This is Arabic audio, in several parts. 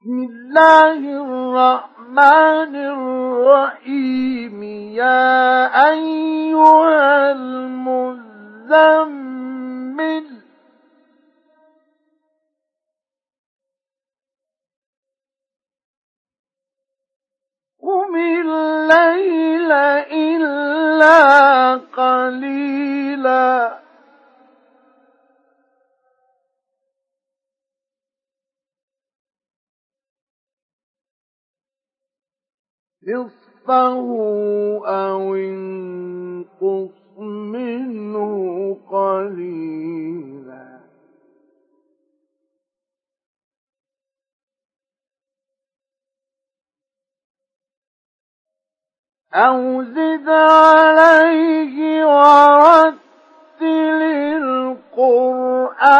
بسم الله الرحمن الرحيم. يا أيها المزمل. قم الليل نصفه أو انقص منه قليلا. أو زد عليه ورتل القرآن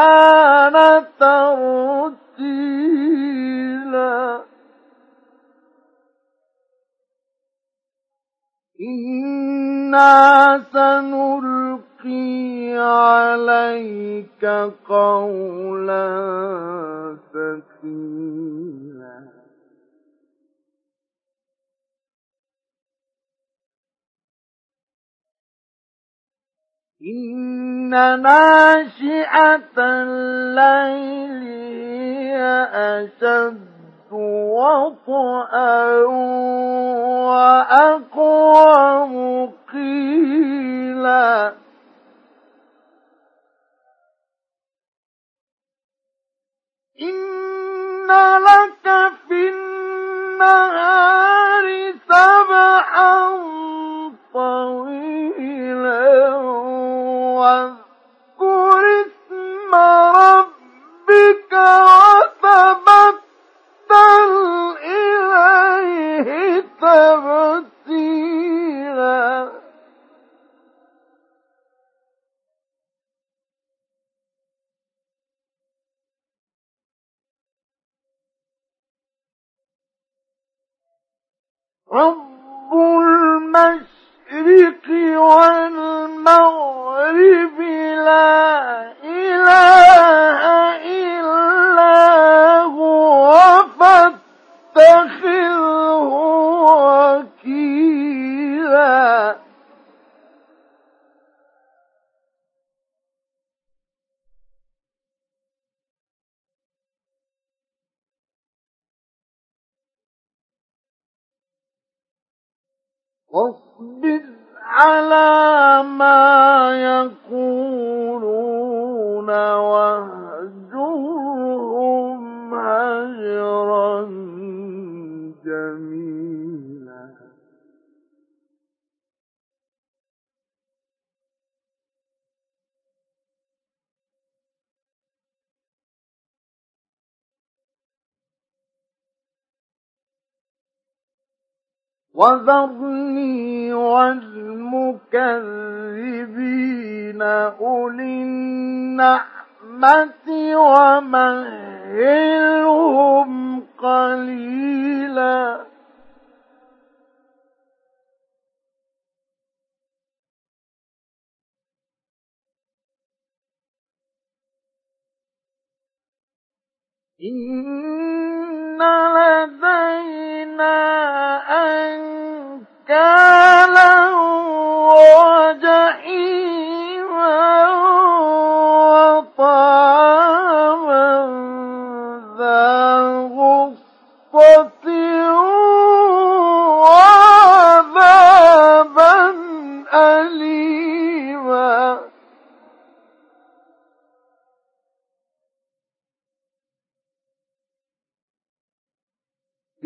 ترتيلا. إنا سنلقي عليك قولا ثقيلا إن ناشئة الليل هي أشد وطئا وأقوم قيلا. إن لك في النهار سبحا طويلا. رب المشرق والمغرب لا إله واصبر على ما يقولون واهجرهم هجرا. وذرني والمكذبين أولي النعمة ومهلهم قليلا. إن لدينا وجحيما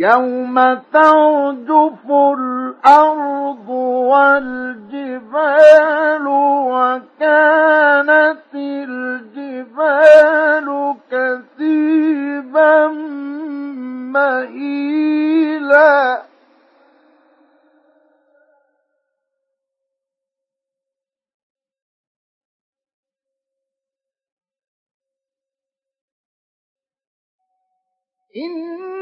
يوم ترجف الأرض والجبال وكانت الجبال كثيبا مهيلا إنا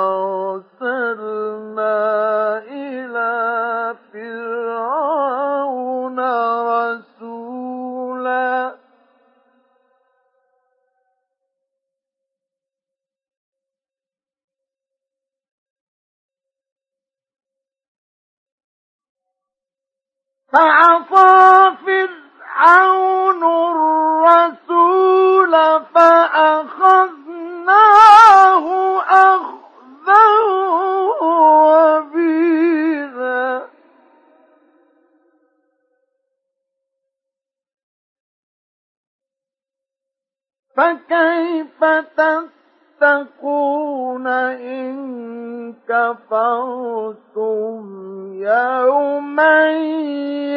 فعصى فرعون الرسول فأخذناه أخذا وبيلا فكيف تتقون إن كفرتم يوما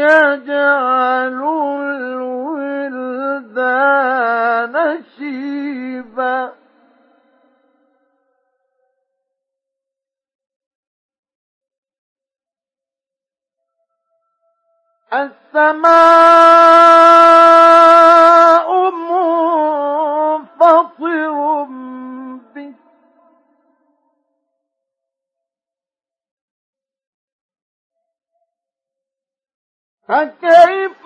يجعل الولدان شيبا. السماء فكيف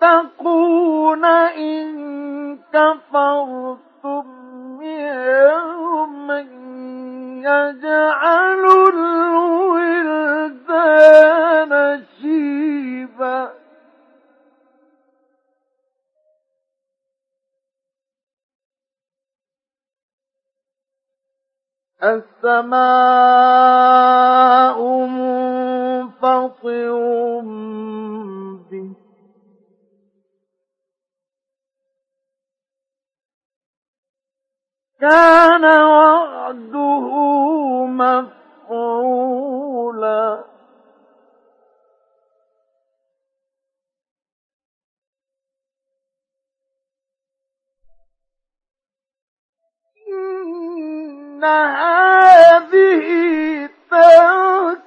تتقون إن كفرتم يوما يجعل الولدان شيبا؟ السماء منفطر به. كان وعده مفعولا. إن هذه تذكرة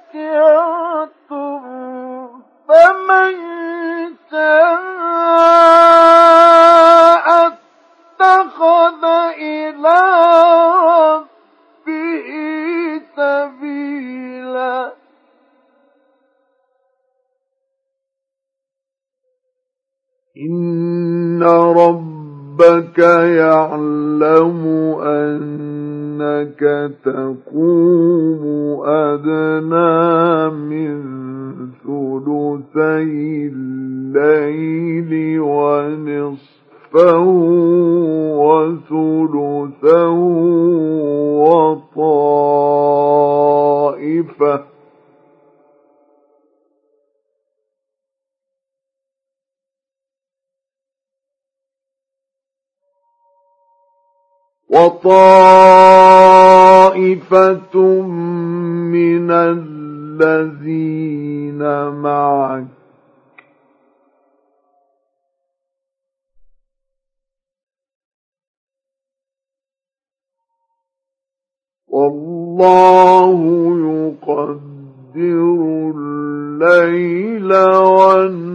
إن ربك يعلم أنك تقوم أدنى من ثلثي الليل ونصفه وثلثه وطائفة من الذين معك. والله يقدر الليل والنهار.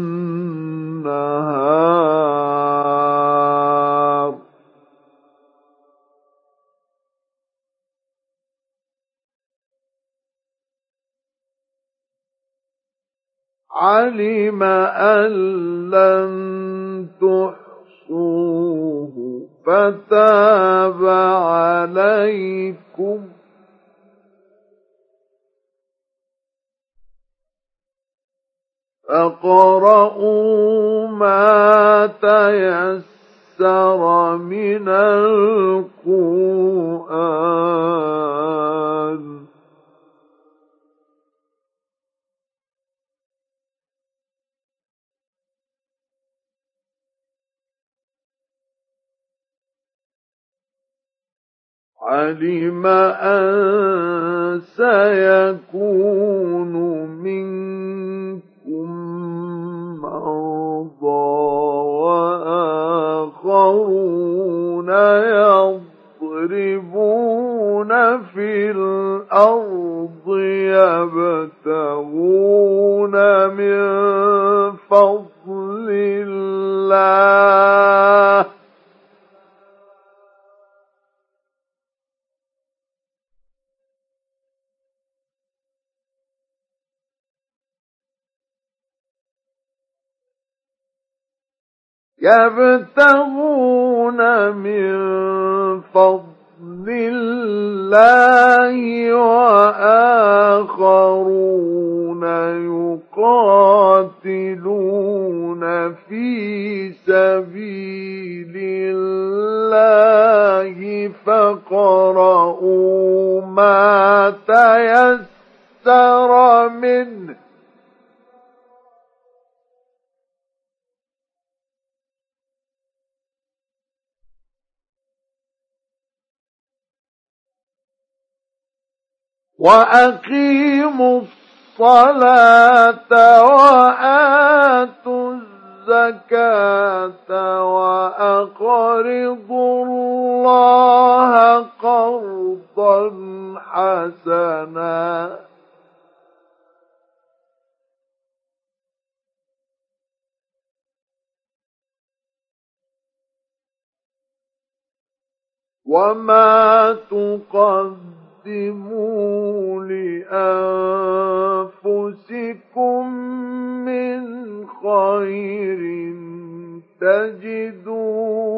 علم أن لن تحصوه فتاب عليكم. فاقرؤوا ما تيسر من القرآن. علم أن سيكون منكم مرضى وآخرون يضربون في الأرض يبتغون من فضل الله يبتغون من فضل الله وآخرون يقاتلون في سبيل الله فقرؤوا ما تيسر منه وأقيموا الصلاة وآتوا الزكاة وأقرضوا الله قرضا حسنا. وما تقدم تقدموا لأنفسكم من خير تجدوه